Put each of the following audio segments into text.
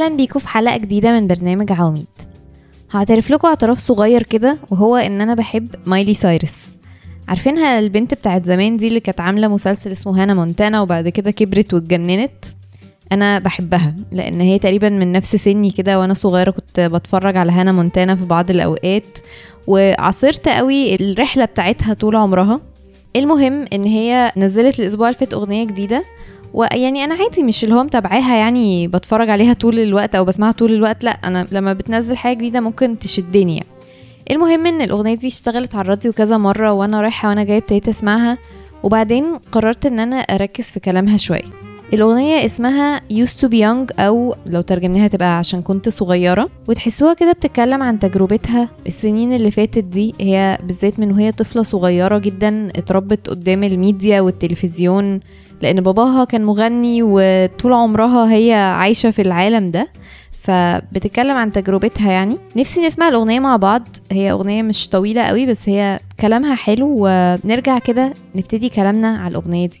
أهلا بيكم في حلقة جديدة من برنامج عواميد. هعترف لكم اعتراف صغير كده وهو إن أنا بحب مايلي سايرس. عارفينها البنت بتاعت زمان دي اللي كانت عاملة مسلسل اسمه هانا مونتانا وبعد كده كبرت واتجننت؟ أنا بحبها لأن هي تقريبا من نفس سني كده وأنا صغيرة كنت بتفرج على هانا مونتانا في بعض الأوقات وعصرت قوي الرحلة بتاعتها طول عمرها. المهم إن هي نزلت الأسبوع اللي فات أغنية جديدة ويعني أنا عادي مش اللي هو متابعاها يعني بتفرج عليها طول الوقت أو بسمعها طول الوقت لأ أنا لما بتنزل حاجة جديدة ممكن تشدني يعني. المهم إن الأغنية دي اشتغلت على الراديو كذا مرة وأنا رايحة وأنا جاية ابتديت أسمعها وبعدين قررت إن أنا أركز في كلامها شوية. الأغنية اسمها used to be young أو لو ترجمناها تبقى عشان كنت صغيرة وتحسوها كده بتتكلم عن تجربتها السنين اللي فاتت دي هي بالذات من وهي طفلة صغيرة جدا اتربت قدام الميديا والتلفزيون لأن باباها كان مغني وطول عمرها هي عايشة في العالم ده فبتتكلم عن تجربتها يعني. نفسي نسمع الأغنية مع بعض. هي أغنية مش طويلة قوي بس هي كلامها حلو ونرجع كده نبتدي كلامنا على الأغنية دي.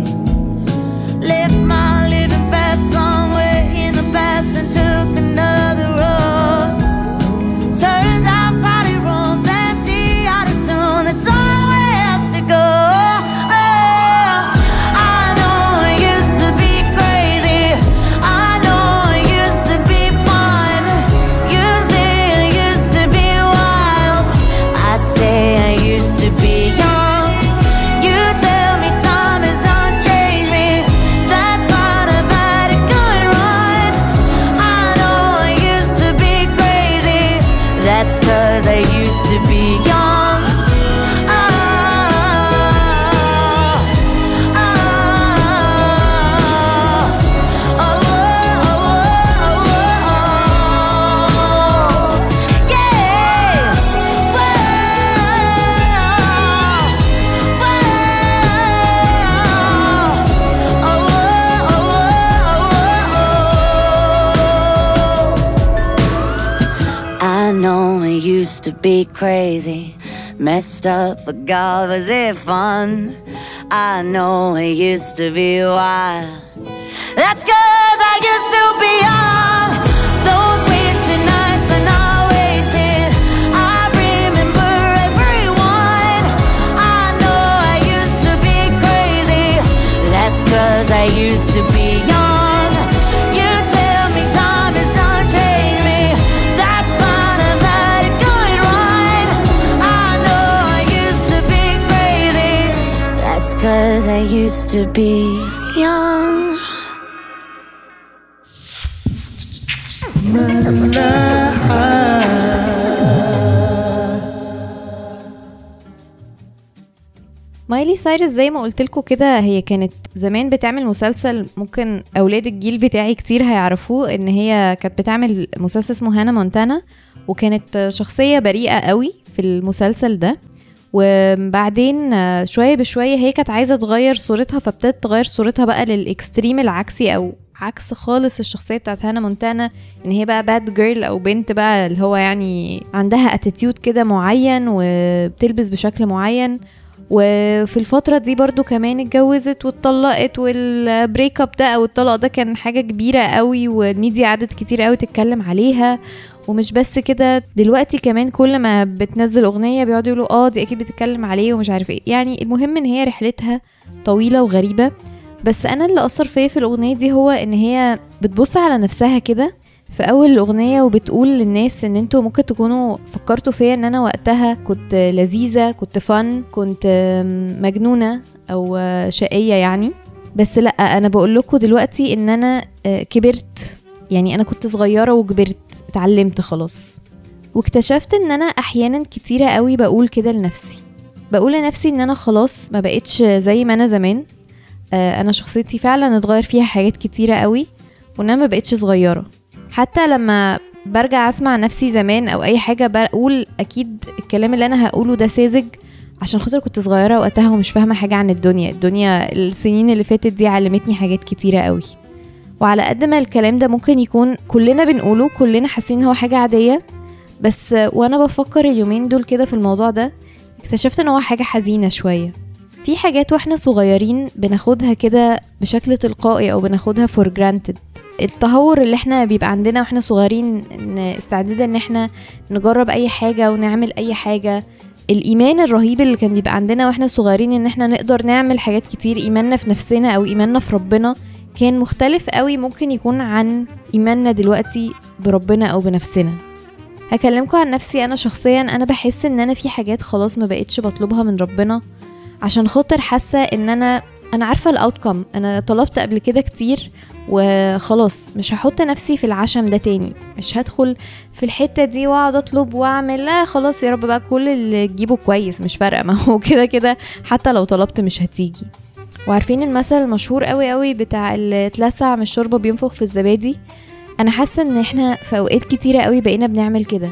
Left my living fast somewhere in the past and took another road. To be crazy, messed up, but God, was it fun? I know it used to be wild. That's cause I used to be young. Those wasted nights are not wasted. I remember everyone. I know I used to be crazy. That's cause I used to be young. Cause I used to be young. مايلي سايرس زي ما قلت لكم كده هي كانت زمان بتعمل مسلسل ممكن أولاد الجيل بتاعي كتير هيعرفوه إن هي كانت بتعمل مسلسل اسمه هانا مونتانا وكانت شخصية بريئة قوي في المسلسل ده وبعدين شوية بشوية هي كانت عايزة تغير صورتها فابتدت تغير صورتها بقى لل extreme العكسي أو عكس خالص الشخصية بتاعت هانا مونتانا إن هي بقى bad girl أو بنت بقى اللي هو يعني عندها attitude كده معين وبتلبس بشكل معين. وفي الفترة دي برضو كمان اتجوزت واتطلقت وال break up ده أو الطلاق ده كان حاجة كبيرة قوي والميديا قعدت كتير قوي تتكلم عليها. ومش بس كده دلوقتي كمان كل ما بتنزل أغنية بيقعدوا يقولوا آه دي أكيد بتتكلم عليه ومش عارف إيه. يعني المهم إن هي رحلتها طويلة وغريبة بس أنا اللي أثر فيا في الأغنية دي هو إن هي بتبص على نفسها كده في أول الأغنية وبتقول للناس إن أنتوا ممكن تكونوا فكرتوا فيا إن أنا وقتها كنت لذيذة كنت فن كنت مجنونة أو شقية يعني. بس لأ أنا بقول لكم دلوقتي إن أنا كبرت يعني أنا كنت صغيرة وكبرت اتعلمت خلاص. واكتشفت إن أنا أحيانا كتيرة قوي بقول كده لنفسي. بقول لنفسي إن أنا خلاص ما بقتش زي ما أنا زمان. أنا شخصيتي فعلا اتغير فيها حاجات كتيرة قوي وإن أنا ما بقتش صغيرة. حتى لما برجع أسمع نفسي زمان أو أي حاجة بقول أكيد الكلام اللي أنا هقوله ده ساذج عشان خاطر كنت صغيرة وقتها ومش فاهمة حاجة عن الدنيا. الدنيا السنين اللي فاتت دي علمتني حاجات كتيرة قوي. وعلى قد ما الكلام ده ممكن يكون كلنا بنقوله كلنا حاسين هو حاجة عادية بس وأنا بفكر اليومين دول كده في الموضوع ده اكتشفت إن هو حاجة حزينة شوية. في حاجات وإحنا صغيرين بناخدها كده بشكل تلقائي أو بناخدها for granted التهور اللي إحنا بيبقى عندنا وإحنا صغيرين إن استعداد إن إحنا نجرب أي حاجة ونعمل أي حاجة. الإيمان الرهيب اللي كان بيبقى عندنا وإحنا صغيرين إن إحنا نقدر نعمل حاجات كتير إيماننا في نفسنا أو إيماننا في ربنا. كان مختلف قوي ممكن يكون عن إيماننا دلوقتي بربنا أو بنفسنا. هكلمكم عن نفسي أنا شخصيا أنا بحس إن أنا في حاجات خلاص ما بقتش بطلبها من ربنا عشان خاطر حاسة إن أنا أنا عارفة الاوتكم أنا طلبت قبل كده كتير وخلاص مش هحط نفسي في العشم ده تاني. مش هدخل في الحتة دي وأقعد أطلب وأعمل لا خلاص يا رب بقى كل اللي تجيبه كويس مش فارقة. ما هو كده كده حتى لو طلبت مش هتيجي. وعارفين المثل المشهور قوي قوي بتاع اللي اتلسع من الشوربة بينفخ في الزبادي؟ أنا حاسة إن إحنا في أوقات كتيرة قوي بقينا بنعمل كده.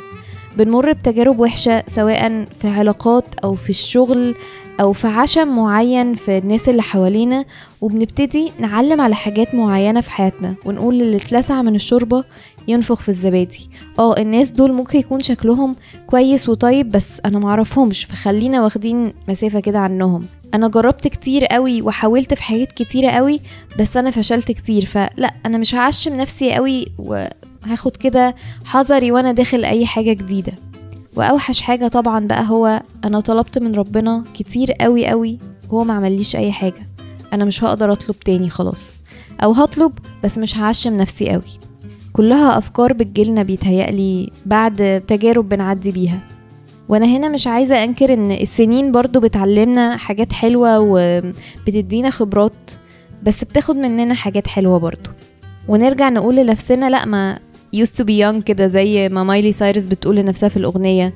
بنمر بتجارب وحشة سواء في علاقات أو في الشغل أو في عشم معين في الناس اللي حوالينا وبنبتدي نعلم على حاجات معينة في حياتنا ونقول اللي اتلسع من الشوربة ينفخ في الزبادي. آه الناس دول ممكن يكون شكلهم كويس وطيب بس أنا معرفهمش فخلينا واخدين مسافة كده عنهم. أنا جربت كتير قوي وحاولت في حاجات كتيرة قوي بس أنا فشلت كتير فلا أنا مش هعشم نفسي قوي وهاخد كده حذري وأنا داخل أي حاجة جديدة. وأوحش حاجة طبعا بقى هو أنا طلبت من ربنا كتير قوي قوي وهو ما عمليش أي حاجة. أنا مش هقدر أطلب تاني خلاص. أو هطلب بس مش هعشم نفسي قوي. كلها أفكار بتجيلنا بيتهيألي بعد تجارب بنعدي بيها. وأنا هنا مش عايزة أنكر إن السنين برضو بتعلمنا حاجات حلوة وبتدينا خبرات بس بتاخد مننا حاجات حلوة برضو. ونرجع نقول لنفسنا لأ ما used to be young كده زي ما مايلي سايرس بتقول لنفسها في الأغنية.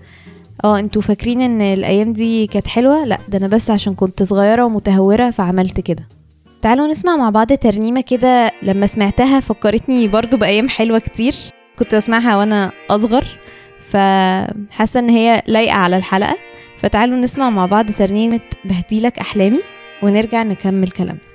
آه أنتوا فاكرين إن الأيام دي كانت حلوة؟ لأ ده أنا بس عشان كنت صغيرة ومتهورة فعملت كده. تعالوا نسمع مع بعض ترنيمة كده لما سمعتها فكرتني برضو بأيام حلوة كتير. كنت بسمعها وأنا أصغر فحاسة إن هي لايقة على الحلقة. فتعالوا نسمع مع بعض ترنيمة بهديلك أحلامي ونرجع نكمل كلامنا.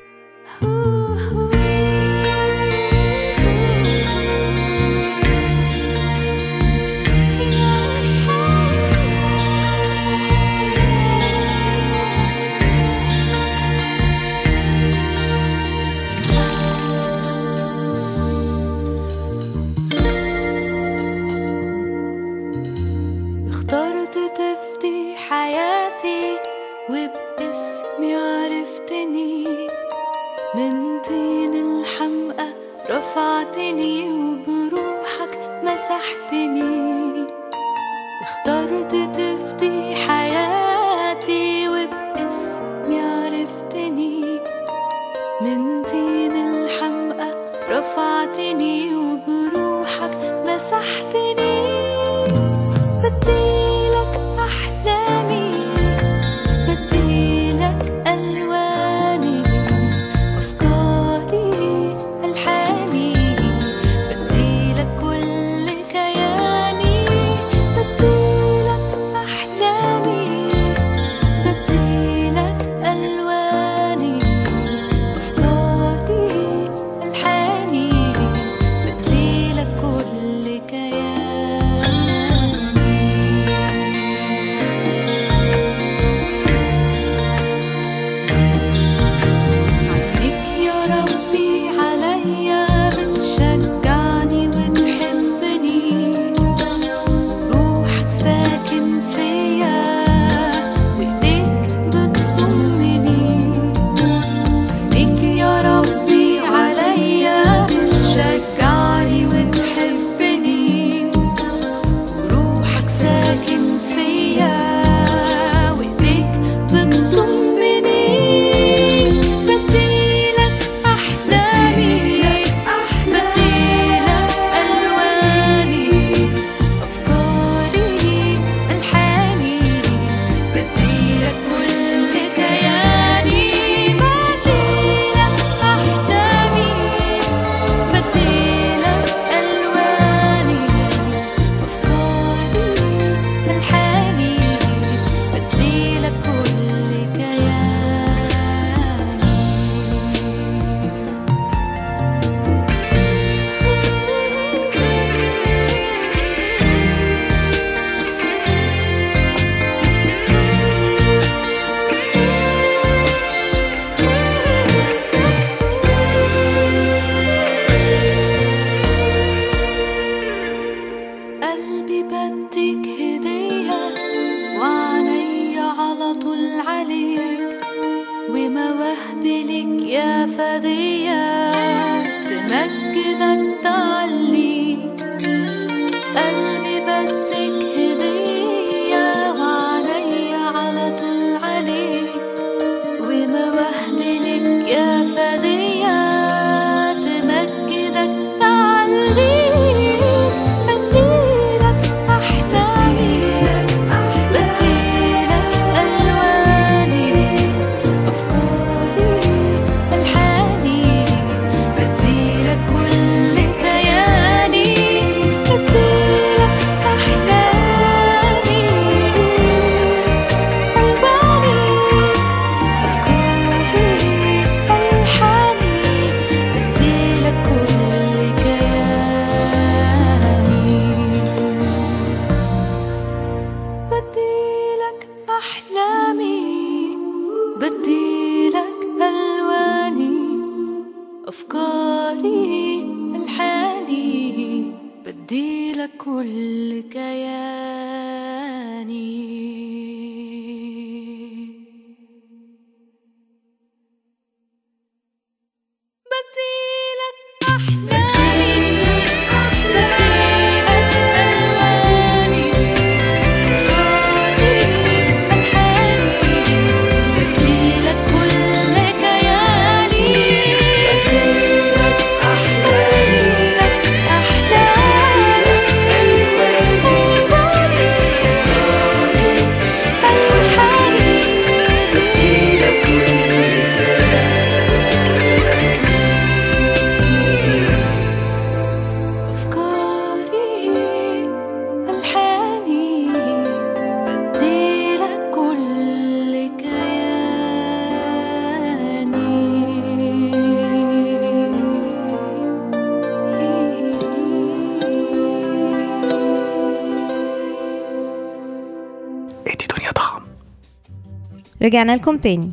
رجعنا لكم تاني.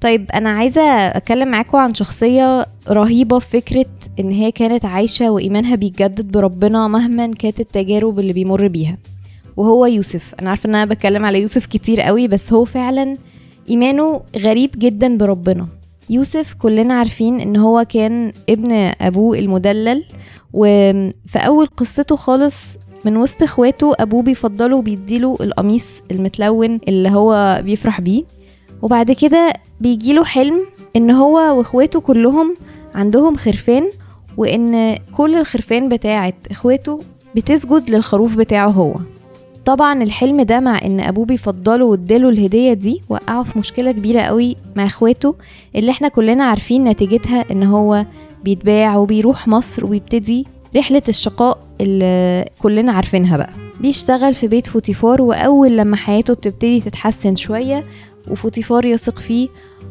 طيب أنا عايزة أتكلم معاكم عن شخصية رهيبة في فكرة إن هي كانت عايشة وإيمانها بيتجدد بربنا مهما كانت التجارب اللي بيمر بيها. وهو يوسف. أنا عارفة إن أنا بتكلم على يوسف كتير قوي بس هو فعلا إيمانه غريب جدا بربنا. يوسف كلنا عارفين إن هو كان ابن أبوه المدلل وفي أول قصته خالص من وسط اخواته ابوه بيفضله وبيديله القميص المتلون اللي هو بيفرح بيه. وبعد كده بيجيله حلم ان هو واخواته كلهم عندهم خرفان وان كل الخرفان بتاعت اخواته بتسجد للخروف بتاعه هو. طبعا الحلم ده مع ان ابوه بيفضله واداله الهدية دي وقعه في مشكلة كبيرة قوي مع اخواته اللي إحنا كلنا عارفين نتيجتها ان هو بيتباع وبيروح مصر وبيبتدي رحلة الشقاء اللي كلنا عارفينها بقى. بيشتغل في بيت فوتيفار وأول لما حياته بتبتدي تتحسن شوية وفوتيفار يثق فيه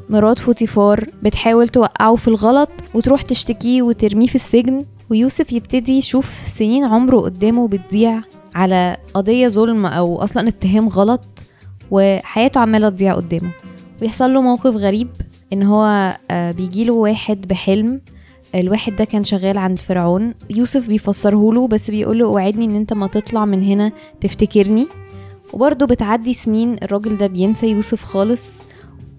مرات فوتيفار بتحاول توقعه في الغلط وتروح تشتكيه وترميه في السجن ويوسف يبتدي يشوف سنين عمره قدامه بتضيع على قضية ظلم أو أصلا اتهام غلط وحياته عمالة تضيع قدامه. ويحصل له موقف غريب إن هو آه، بيجيله واحد بحلم الواحد ده كان شغال عند فرعون. يوسف بيفسره له بس بيقوله اوعدني ان انت ما تطلع من هنا تفتكرني؟ وبرضه بتعدي سنين الراجل ده بينسى يوسف خالص.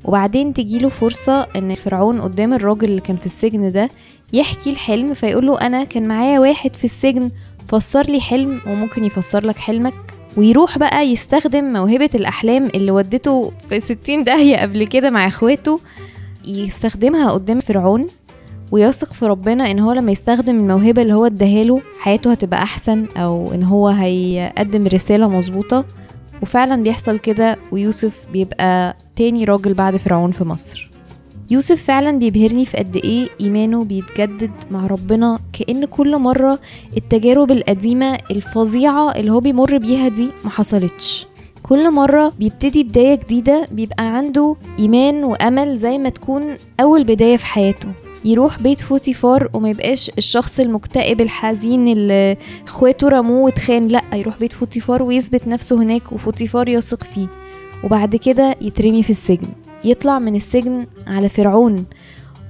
وبعدين تجيله فرصة ان فرعون قدام الراجل اللي كان في السجن ده يحكي الحلم فيقوله أنا كان معايا واحد في السجن فسر لي حلم وممكن يفسر لك حلمك. ويروح بقى يستخدم موهبة الأحلام اللي ودته في ستين داهية قبل كده مع اخواته يستخدمها قدام فرعون. ويثق في ربنا إن هو لما يستخدم الموهبة اللي هو اداهاله حياته هتبقى أحسن أو إن هو هيقدم رسالة مظبوطة. وفعلا بيحصل كده ويوسف بيبقى تاني راجل بعد فرعون في مصر. يوسف فعلا بيبهرني في قد إيه إيمانه بيتجدد مع ربنا كأن كل مرة التجارب القديمة الفظيعة اللي هو بيمر بيها دي ما حصلتش. كل مرة بيبتدي بداية جديدة بيبقى عنده إيمان وأمل زي ما تكون أول بداية في حياته. يروح بيت فوتيفار وما يبقاش الشخص المكتئب الحزين اللي اخواته رموه واتخان. لا يروح بيت فوتيفار ويثبت نفسه هناك وفوتيفار يثق فيه. وبعد كده يترمي في السجن. يطلع من السجن على فرعون.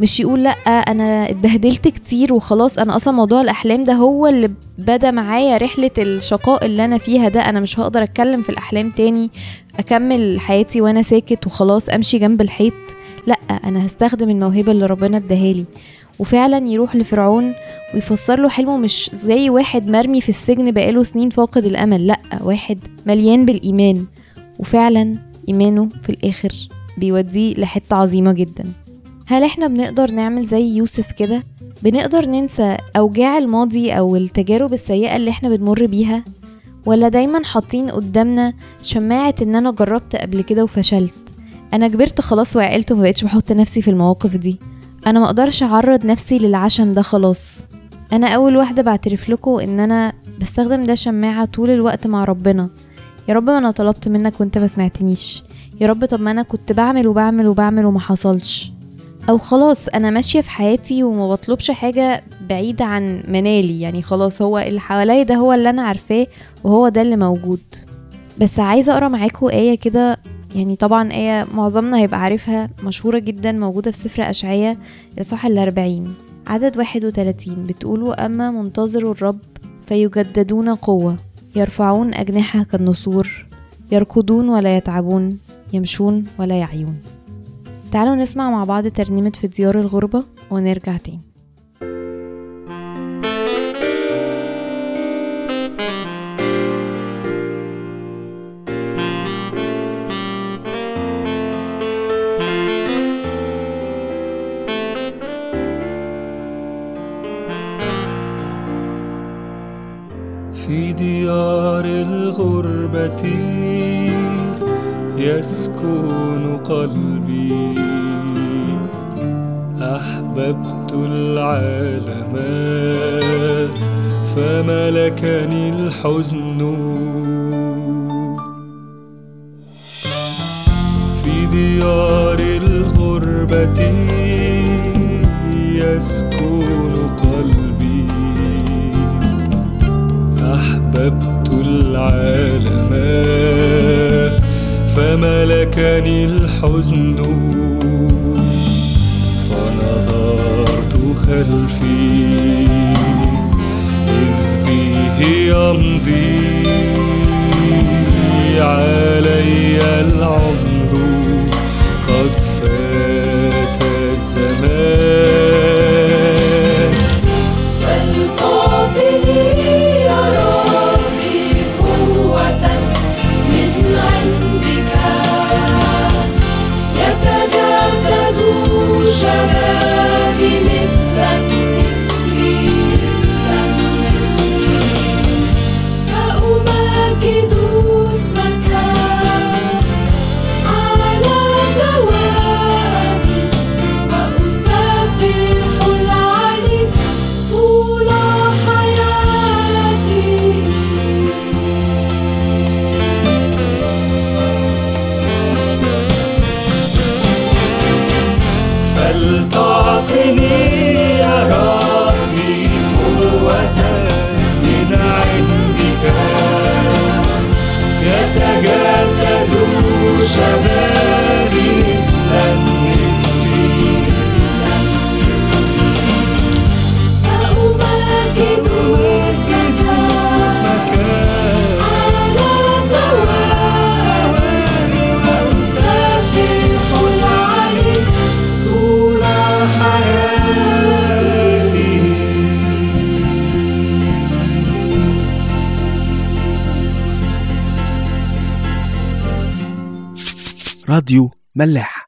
مش يقول لا أنا اتبهدلت كتير وخلاص أنا أصلا موضوع الأحلام ده هو اللي بدأ معايا رحلة الشقاء اللي أنا فيها ده. أنا مش هقدر أتكلم في الأحلام تاني أكمل حياتي وأنا ساكت وخلاص أمشي جنب الحيط. لا أنا هستخدم الموهبة اللي ربنا اداهالي. وفعلا يروح لفرعون ويفسر له حلمه مش زي واحد مرمي في السجن بقاله سنين فاقد الأمل لأ واحد مليان بالإيمان. وفعلا إيمانه في الآخر بيوديه لحتة عظيمة جدا. هل إحنا بنقدر نعمل زي يوسف كده؟ بنقدر ننسى أوجاع الماضي أو التجارب السيئة اللي إحنا بنمر بيها؟ ولا دايما حاطين قدامنا شماعة إن أنا جربت قبل كده وفشلت؟ أنا كبرت خلاص وعقلت ومبقتش بحط نفسي في المواقف دي. أنا مقدرش أعرض نفسي للعشم ده خلاص. أنا أول واحدة بعترف لكم إن أنا بستخدم ده شماعة طول الوقت مع ربنا. يا رب ما أنا طلبت منك وأنت ما سمعتنيش. يا رب طب ما أنا كنت بعمل وبعمل وبعمل وما حصلش. أو خلاص أنا ماشية في حياتي وما بطلبش حاجة بعيدة عن منالي. يعني خلاص هو اللي حواليا ده هو اللي أنا عارفاه وهو ده اللي موجود. بس عايزة أقرأ معاكم آية كده يعني طبعا آية معظمنا هيبقى عارفها مشهورة جدا موجودة في سفر أشعية الإصحاح الأربعين. عدد واحد وتلاتين. بتقولوا أما منتظروا الرب فيجددون قوة يرفعون أجنحة كالنسور يركضون ولا يتعبون يمشون ولا يعيون. تعالوا نسمع مع بعض ترنيمة في ديار الغربة ونرجع تاني. في ديار الغربة يسكن قلبي. أحببت العالم فملكني الحزن. في ديار الغربة يسكن قلبي. أحببت العالم فملكني الحزن. فنظرت خلفي إذ به يمضي. ملاح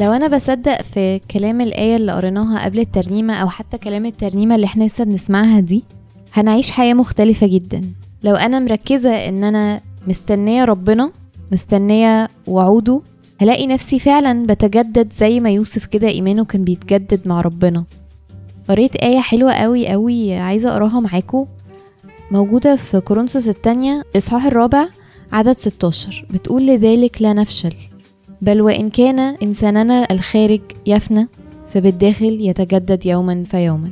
لو أنا بصدق في كلام الآية اللي قريناها قبل الترنيمة أو حتى كلام الترنيمة اللي إحنا لسه بنسمعها دي هنعيش حياة مختلفة جدا. لو أنا مركزة إن أنا مستنية ربنا مستنية وعوده هلاقي نفسي فعلا بتجدد زي ما يوسف كده إيمانه كان بيتجدد مع ربنا. قريت آية حلوة قوي قوي عايزة أقراها معاكم موجودة في كورنثوس التانية إصحاح الرابع عدد 16 بتقول لذلك لا نفشل بل وإن كان إنساننا الخارج يفنى فبالداخل يتجدد يوما فيوما.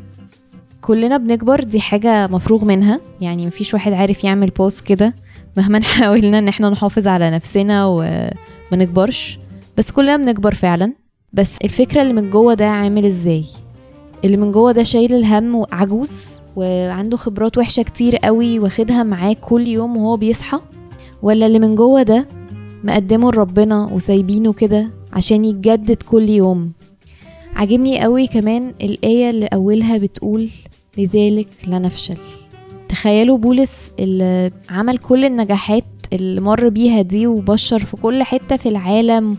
كلنا بنكبر دي حاجة مفروغ منها يعني مفيش واحد عارف يعمل بوست كده مهما حاولنا إن إحنا نحافظ على نفسنا وما نكبرش بس كلنا بنكبر فعلا. بس الفكرة اللي من جوه ده عامل إزاي؟ اللي من جوه ده شايل الهم وعجوز وعنده خبرات وحشة كتير قوي واخدها معاه كل يوم وهو بيصحى؟ ولا اللي من جوه ده مقدمه لربنا وسايبينه كده عشان يتجدد كل يوم؟ عجبني قوي كمان الآية اللي أولها بتقول لذلك لا نفشل. تخيلوا بولس اللي عمل كل النجاحات اللي مر بيها دي وبشر في كل حتة في العالم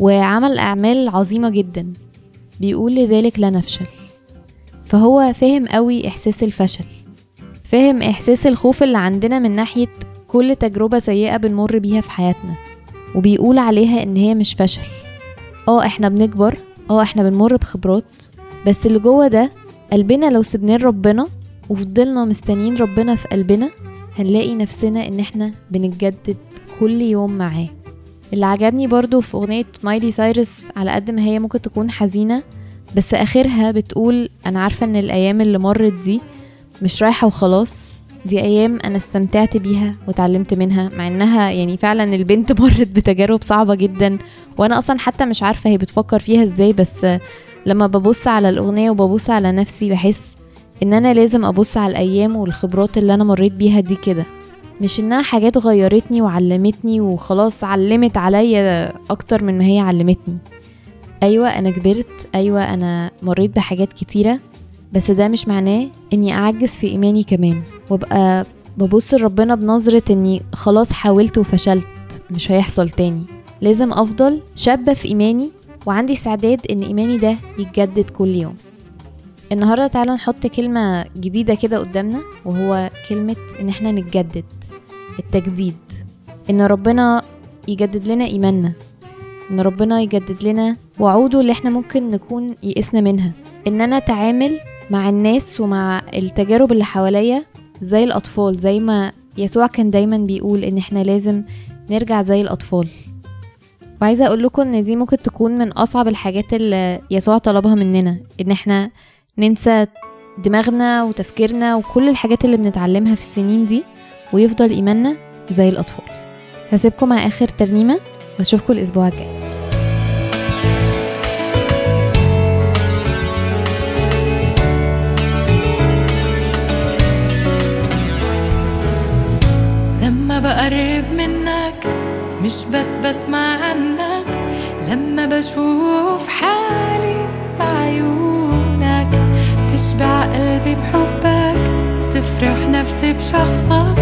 وعمل أعمال عظيمة جدا. بيقول لذلك لا نفشل. فهو فاهم قوي إحساس الفشل فاهم إحساس الخوف اللي عندنا من ناحية كل تجربة سيئة بنمر بيها في حياتنا وبيقول عليها إن هي مش فشل. آه إحنا بنكبر آه إحنا بنمر بخبرات بس اللي جوه ده قلبنا لو سبناه لربنا وفضلنا مستنيين ربنا في قلبنا هنلاقي نفسنا إن إحنا بنتجدد كل يوم معاه. اللي عجبني برضو في أغنية مايلي سايرس على قد ما هي ممكن تكون حزينة بس آخرها بتقول أنا عارفة إن الأيام اللي مرت دي مش رايحة وخلاص دي أيام أنا استمتعت بيها وتعلمت منها مع إنها يعني فعلا البنت مرت بتجارب صعبة جدا وأنا أصلا حتى مش عارفة هي بتفكر فيها إزاي بس لما ببص على الأغنية وببص على نفسي بحس إن أنا لازم أبص على الأيام والخبرات اللي أنا مريت بيها دي كده. مش إنها حاجات غيرتني وعلمتني وخلاص علمت عليا أكتر من ما هي علمتني. أيوه أنا كبرت. أيوه أنا مريت بحاجات كتيرة. بس ده مش معناه إني أعجز في إيماني كمان. وأبقى ببص لربنا بنظرة إني خلاص حاولت وفشلت. مش هيحصل تاني. لازم أفضل شابة في إيماني وعندي استعداد إن إيماني ده يتجدد كل يوم. النهاردة تعالوا نحط كلمة جديدة كده قدامنا وهو كلمة إن إحنا نتجدد. التجديد. إن ربنا يجدد لنا إيماننا. إن ربنا يجدد لنا وعوده اللي إحنا ممكن نكون يئسنا منها. إن أنا أتعامل مع الناس ومع التجارب اللي حواليا زي الأطفال زي ما يسوع كان دايما بيقول إن إحنا لازم نرجع زي الأطفال. وعايزة أقول لكم إن دي ممكن تكون من أصعب الحاجات اللي يسوع طلبها مننا إن إحنا ننسى دماغنا وتفكيرنا وكل الحاجات اللي بنتعلمها في السنين دي ويفضل إيماننا زي الأطفال. هسيبكم مع آخر ترنيمة وأشوفكم الأسبوع الجاي. بقرب منك مش بس بسمع عنك لما بشوف حالي بعيونك تشبع قلبي بحبك تفرح نفسي بشخصك.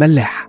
ملاح.